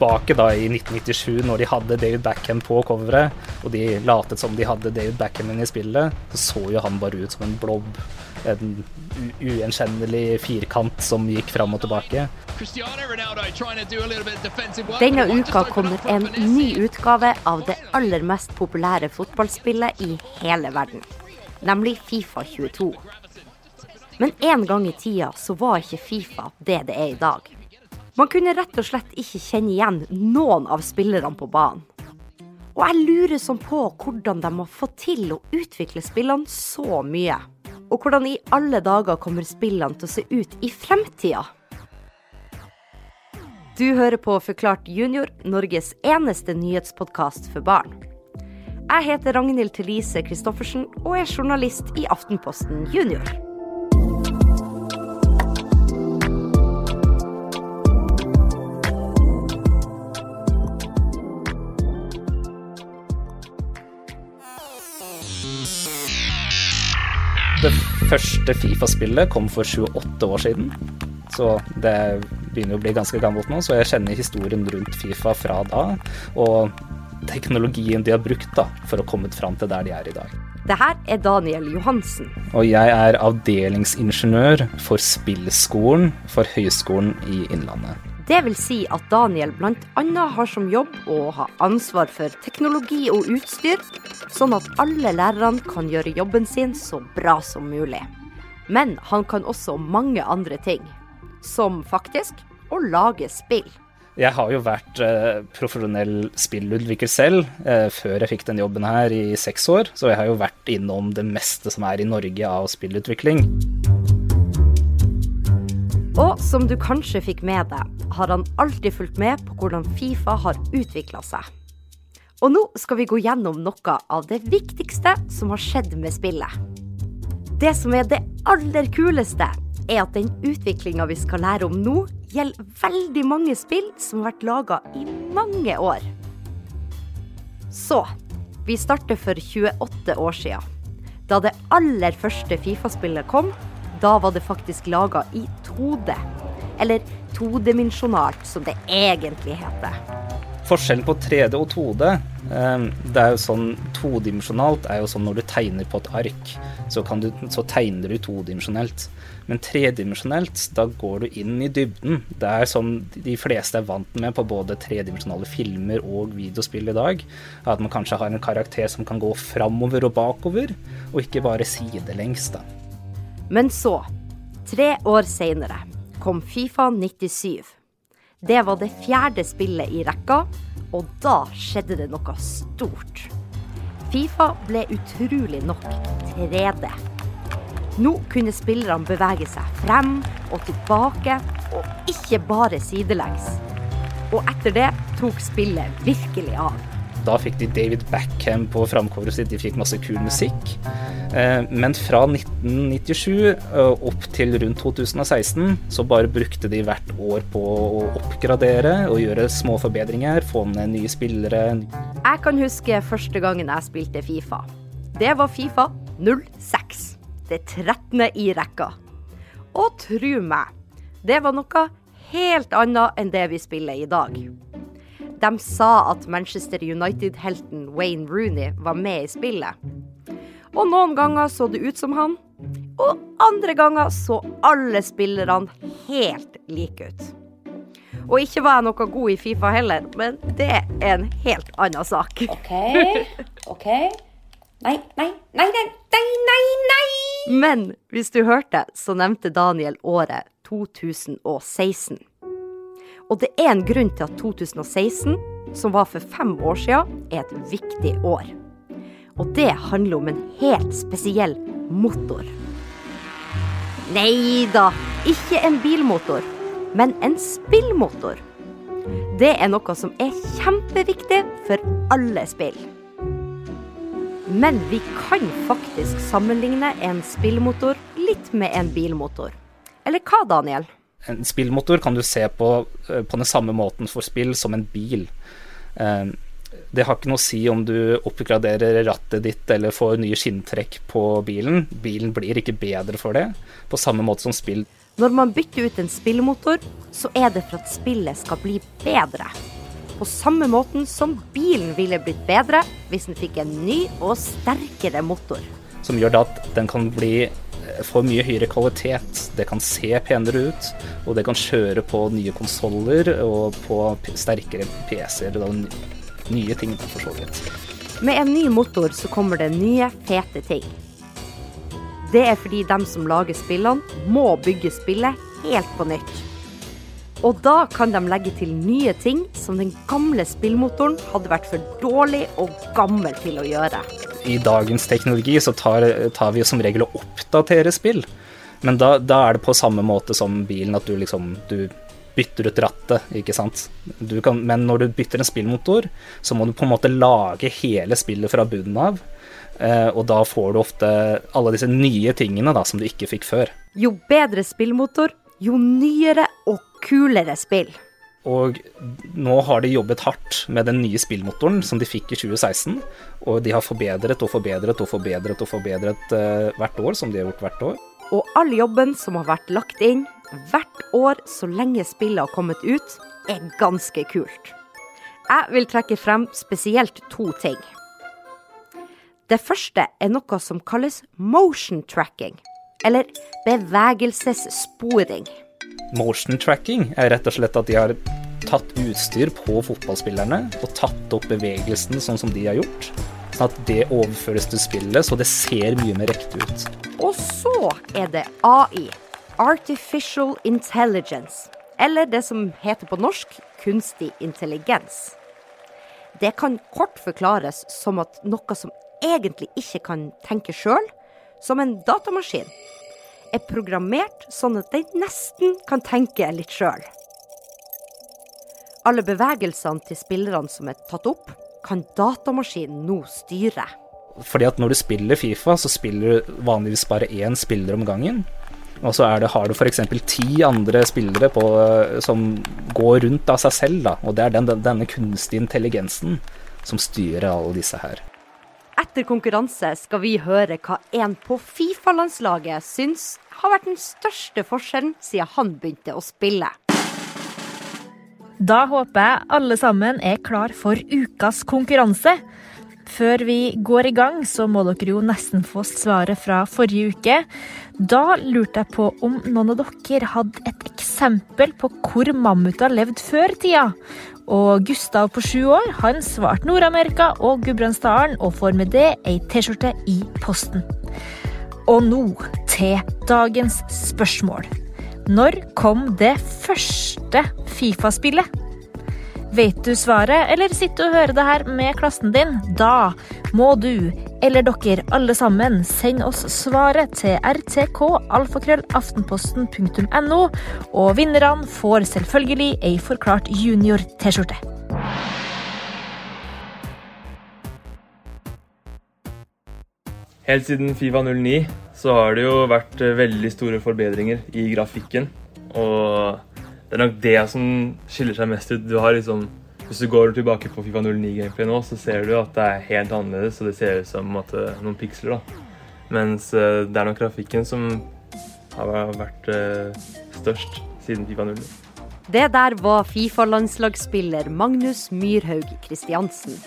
tilbake da i 1997, når de hadde David Backham på coveret, og de latet som de hadde David Backham i spillet, så så jo han bare ut som en blobb. En ugjenkjennelig firkant som gikk fram og tilbake. Denne uka kommer en ny utgave av det aller mest populære fotballspillet i hele verden, nemlig Fifa 22. Men en gang i tida så var ikke Fifa det det er i dag. Man kunne rett og slett ikke kjenne igjen noen av spillerne på banen. Og jeg lurer sånn på hvordan de har fått til å utvikle spillene så mye. Og hvordan i alle dager kommer spillene til å se ut i fremtida? Du hører på Forklart junior, Norges eneste nyhetspodkast for barn. Jeg heter Ragnhild Thelise Christoffersen og er journalist i Aftenposten Junior. Første Fifa-spillet kom for 28 år siden. Så det begynner å bli ganske gammelt nå, så jeg kjenner historien rundt Fifa fra da. Og teknologien de har brukt da, for å komme fram til der de er i dag. Det her er Daniel Johansen. Og jeg er avdelingsingeniør for spillskolen for Høgskolen i Innlandet. Det vil si at Daniel bl.a. har som jobb å ha ansvar for teknologi og utstyr, sånn at alle lærerne kan gjøre jobben sin så bra som mulig. Men han kan også mange andre ting, som faktisk å lage spill. Jeg har jo vært eh, profesjonell spillutvikler selv eh, før jeg fikk den jobben her i seks år, så jeg har jo vært innom det meste som er i Norge av spillutvikling. Og som du kanskje fikk med deg, har han alltid fulgt med på hvordan Fifa har utvikla seg. Og nå skal vi gå gjennom noe av det viktigste som har skjedd med spillet. Det som er det aller kuleste, er at den utviklinga vi skal lære om nå, gjelder veldig mange spill som har vært laga i mange år. Så vi starter for 28 år sia. Da det aller første Fifa-spillet kom, da var det faktisk laga i 2D. Eller todimensjonalt, som det egentlig heter. Forskjellen på 3D og 2D ehm, det er jo sånn Todimensjonalt er jo sånn når du tegner på et ark, så, du, så tegner du todimensjonelt. Men tredimensjonelt, da går du inn i dybden. Det er sånn de fleste er vant med på både tredimensjonale filmer og videospill i dag. At man kanskje har en karakter som kan gå framover og bakover, og ikke bare sidelengs. da. Men så, tre år seinere, kom Fifa 97. Det var det fjerde spillet i rekka, og da skjedde det noe stort. Fifa ble utrolig nok 3D. Nå kunne spillerne bevege seg frem og tilbake, og ikke bare sidelengs. Og etter det tok spillet virkelig av. Da fikk de David Backham på framcoveret sitt, de fikk masse kul musikk. Eh, men fra 1997 eh, opp til rundt 2016 så bare brukte de hvert år på å oppgradere og gjøre små forbedringer, få ned nye spillere. Jeg kan huske første gangen jeg spilte Fifa. Det var Fifa 06. Det 13. i rekka. Og tru meg, det var noe helt annet enn det vi spiller i dag. De sa at Manchester United-helten Wayne Rooney var med i spillet. Og noen ganger så det ut som han, og andre ganger så alle spillerne helt like ut. Og ikke var jeg noe god i Fifa heller, men det er en helt annen sak. OK, OK. Nei, nei, nei, nei, nei, nei! nei. Men hvis du hørte, så nevnte Daniel året 2016. Og det er en grunn til at 2016, som var for fem år siden, er et viktig år. Og det handler om en helt spesiell motor. Nei da, ikke en bilmotor, men en spillmotor. Det er noe som er kjempeviktig for alle spill. Men vi kan faktisk sammenligne en spillmotor litt med en bilmotor. Eller hva, Daniel? en spillmotor kan du se på eh, på den samme måten for spill som en bil. Eh, det har ikke noe å si om du oppgraderer rattet ditt eller får nye skinntrekk på bilen. Bilen blir ikke bedre for det, på samme måte som spill. Når man bytter ut en spillmotor, så er det for at spillet skal bli bedre. på samme måten som bilen ville blitt bedre hvis den fikk en ny og sterkere motor. Som gjør at den kan bli få mye høyere kvalitet. Det kan se penere ut, og det kan kjøre på nye konsoller og på sterkere PC-er. Nye ting, for så vidt. Med en ny motor så kommer det nye, fete ting. Det er fordi dem som lager spillene, må bygge spillet helt på nytt. Og da kan de legge til nye ting som den gamle spillmotoren hadde vært for dårlig og gammel til å gjøre. I dagens teknologi så tar, tar vi som regel å oppdatere spill. Men da, da, er det på samme måte som bilen, at du liksom du bytter ut rattet, ikke sant. Kan, men når du bytter en spillmotor, så må du på en måte lage hele spillet fra bunnen av. Eh, og da får du ofte alle disse nye tingene da, som du ikke fikk før. Jo bedre spillmotor, jo nyere og kulere spill. Og nå har de jobbet hardt med den nye spillmotoren som de fikk i 2016. Og de har forbedret og forbedret og forbedret og forbedret uh, hvert år, som de har gjort hvert år. Og all jobben som har vært lagt inn hvert år så lenge spillet har kommet ut, er ganske kult. Jeg vil trekke frem spesielt to ting. Det første er noe som kalles motion tracking, eller bevegelsessporing. Motion tracking er rett og slett at de har tatt utstyr på fotballspillerne og tatt opp bevegelsen sånn som de har gjort. Sånn at det overføres til spillet, så det ser mye mer riktig ut. Og så er det AI, Artificial Intelligence, eller det som heter på norsk kunstig intelligens. Det kan kort forklares som at noe som egentlig ikke kan tenke sjøl, som en datamaskin, er programmert sånn at den nesten kan tenke litt sjøl. Alle bevegelsene til spillerne som er tatt opp, kan datamaskinen nå styre. Fordi at når du spiller Fifa, så spiller du vanligvis bare én spiller om gangen. Og så det, har du f.eks. ti andre spillere på, som går rundt av seg selv. Da. Og det er den, denne kunstige intelligensen som styrer alle disse her. Etter konkurranse skal vi høre hva en på Fifa-landslaget syns har vært den største forskjellen siden han begynte å spille. Da håper jeg alle sammen er klar for ukas konkurranse. Før vi går i gang, så må dere jo nesten få svaret fra forrige uke. Da lurte jeg på om noen av dere hadde et eksempel på hvor mammuter levde før tida. Og Gustav på sju år han svarte Nord-Amerika og Gudbrandsdalen, og får med det ei T-skjorte i posten. Og nå til dagens spørsmål. Når kom det første Fifa-spillet? Vet du svaret, eller sitter du og hører det her med klassen din? Da må du, eller dere alle sammen, sende oss svaret til rtk.alfakrøllaftenposten.no, og vinnerne får selvfølgelig ei forklart junior-T-skjorte. Helt siden Fifa 09 så har det jo vært veldig store forbedringer i grafikken. Og det er nok det som skiller seg mest ut. Du har liksom, hvis du går tilbake på Fifa 09-gameplay nå, så ser du at det er helt annerledes, og det ser ut som måte, noen piksler. da. Mens uh, det er nok grafikken som har vært uh, størst siden Fifa 09. Det der var Fifa-landslagsspiller Magnus Myrhaug Kristiansen.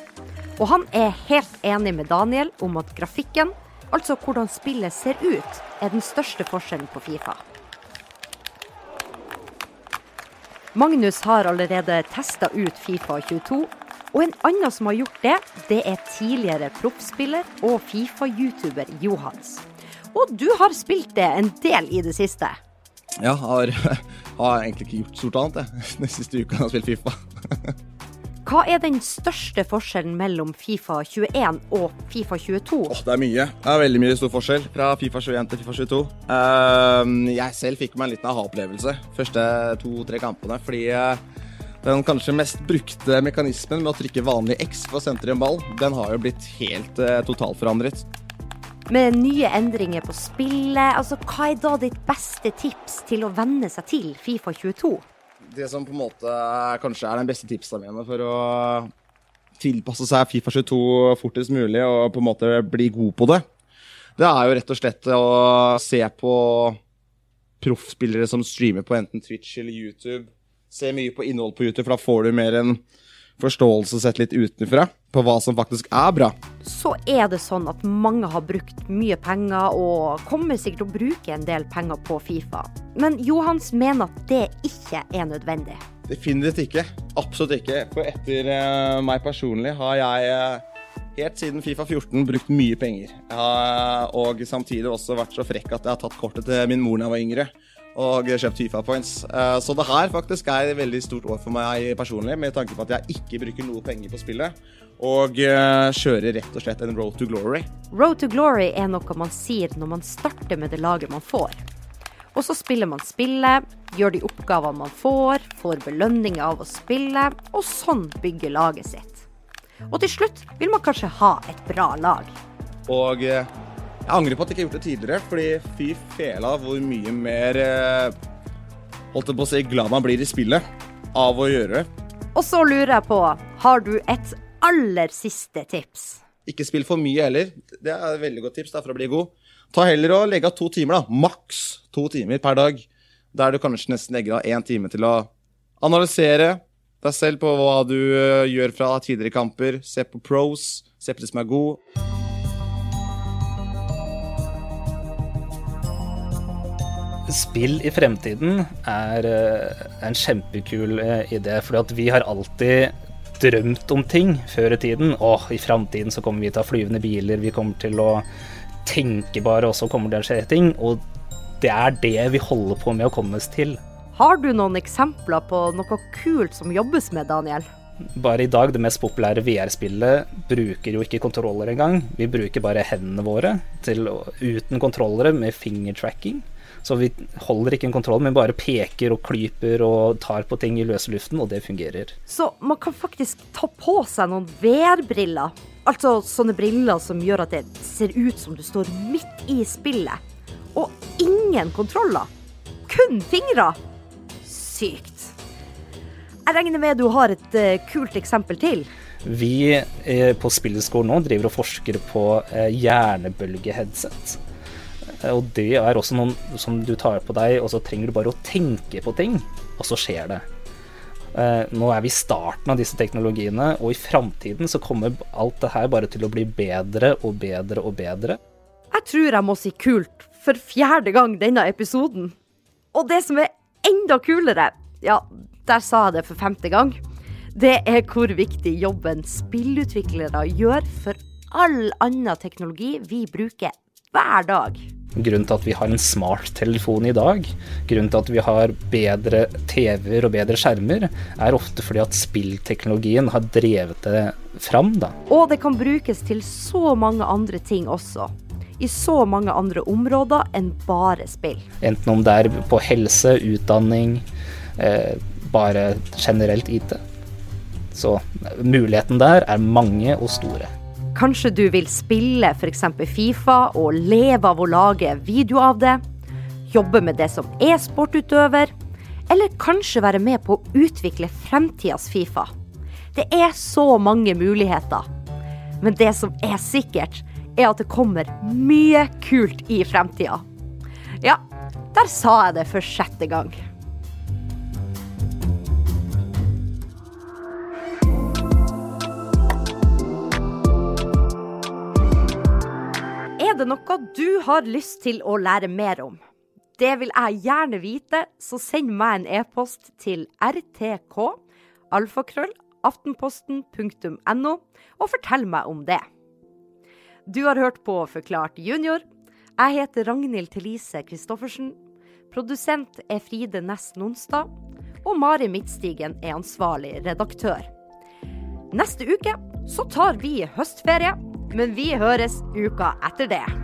Og han er helt enig med Daniel om at grafikken, altså hvordan spillet ser ut, er den største forskjellen på Fifa. Magnus har allerede testa ut Fifa 22. Og en annen som har gjort det, det er tidligere proffspiller og Fifa-youtuber Johans. Og du har spilt det en del i det siste? Ja, har, har egentlig ikke gjort stort annet, jeg. Den siste uka har jeg spilt Fifa. Hva er den største forskjellen mellom Fifa 21 og Fifa 22? Oh, det er mye. Det er veldig mye stor forskjell fra Fifa 21 til Fifa 22. Uh, ehm, jeg selv fikk meg en liten aha-opplevelse første to-tre kampene. Fordi uh, den kanskje mest brukte mekanismen med å trykke vanlig X for å sentre en ball, den har jo blitt helt uh, totalforandret. Med nye endringer på spillet, altså hva er da ditt beste tips til å venne seg til Fifa 22? Det som på en måte kanskje er den beste tipsa mine for å tilpasse seg Fifa 22 fortest mulig og på en måte bli god på det, det er jo rett og slett å se på proffspillere som streamer på enten Twitch eller YouTube. Se mye på innhold på YouTube, for da får du mer en forståelse sett litt utenfra på hva som faktisk er bra. Så er det sånn at mange har brukt mye penger, og kommer sikkert til å bruke en del penger på Fifa. Men Johans mener at det ikke er nødvendig. Definitivt ikke. Absolutt ikke. For etter eh, meg personlig har jeg eh, helt siden Fifa 14 brukt mye penger. Jeg har, og samtidig også vært så frekk at jeg har tatt kortet til min mor da jeg var yngre. Og kjøpt Fifa points. Eh, så det her faktisk er et veldig stort år for meg personlig, med tanke på at jeg ikke bruker noe penger på spillet. Og eh, kjører rett og slett en road to glory. Road to glory er noe man sier når man starter med det laget man får. Og så spiller man spillet, gjør de oppgavene man får, får belønninger av å spille, og sånn bygger laget sitt. Og til slutt vil man kanskje ha et bra lag. Og eh, jeg angrer på at jeg ikke har gjort det tidligere, fordi fy fela hvor mye mer eh, Holdt jeg på å si glad man blir i spillet av å gjøre det. Og så lurer jeg på, har du et aller siste tips? Ikke spill for mye heller. Det er et veldig godt tips da, for å bli god. Ta heller og legge av to timer, da. Maks to timer per dag. Der du kanskje nesten legger av én time til å analysere deg selv på hva du eh, gjør fra tidligere kamper. Se på pros, se på det som er god. Spill i fremtiden er eh, en kjempekul eh, idé, fordi vi har alltid drømt om ting før i tiden. og i framtiden så kommer vi til å ha flyvende biler, vi kommer til å tenke bare, og så kommer det til å skje ting. Og det er det vi holder på med å komme oss til. Har du noen eksempler på noe kult som jobbes med, Daniel? Bare i dag, det mest populære VR-spillet, bruker jo ikke kontroller engang. Vi bruker bare hendene våre til, uten kontrollere med fingertracking. Så vi holder ikke en kontroll, men bare peker og klyper og tar på ting i løse luften, og det fungerer. Så man kan faktisk ta på seg noen VR-briller. Altså sånne briller som gjør at det ser ut som du står midt i spillet. Og ingen kontroller. Kun fingre. Sykt. Jeg regner med du har et uh, kult eksempel til. Vi eh, på spillskolen nå driver og forsker på eh, hjernebølgeheadset. Og det er også noen som du tar på deg, og så trenger du bare å tenke på ting, og så skjer det. Eh, Nå er vi i starten av disse teknologiene, og i framtiden så kommer alt det her bare til å bli bedre og bedre og bedre. Jeg tror jeg må si kult for fjerde gang denne episoden. Og det som er enda kulere, ja, der sa jeg det for femte gang, det er hvor viktig jobben spillutviklere gjør for all annen teknologi vi bruker hver dag. Grunnen til at vi har en smarttelefon i dag, grunnen til at vi har bedre TV-er og bedre skjermer, er ofte fordi at spillteknologien har drevet det fram, da. Og det kan brukes til så mange andre ting også. I så mange andre områder enn bare spill. Enten om det er på helse, utdanning, eh, bare generelt IT. Så muligheten der er mange og store. Kanskje du vil spille f.eks. Fifa og leve av å lage video av det? Jobbe med det som er sportutøver? Eller kanskje være med på å utvikle fremtidas Fifa? Det er så mange muligheter. Men det som er sikkert, er at det kommer mye kult i fremtida. Ja, der sa jeg det for sjette gang. Er det noe du har lyst til å lære mer om? Det vil jeg gjerne vite, så send meg en e-post til rtk alfakrøll aftenposten.no og fortell meg om det. Du har hørt på Forklart junior. Jeg heter Ragnhild Thelise Christoffersen. Produsent er Fride Næss Nonstad. Og Mari Midtstigen er ansvarlig redaktør. Neste uke så tar vi høstferie, men vi høres uka etter det.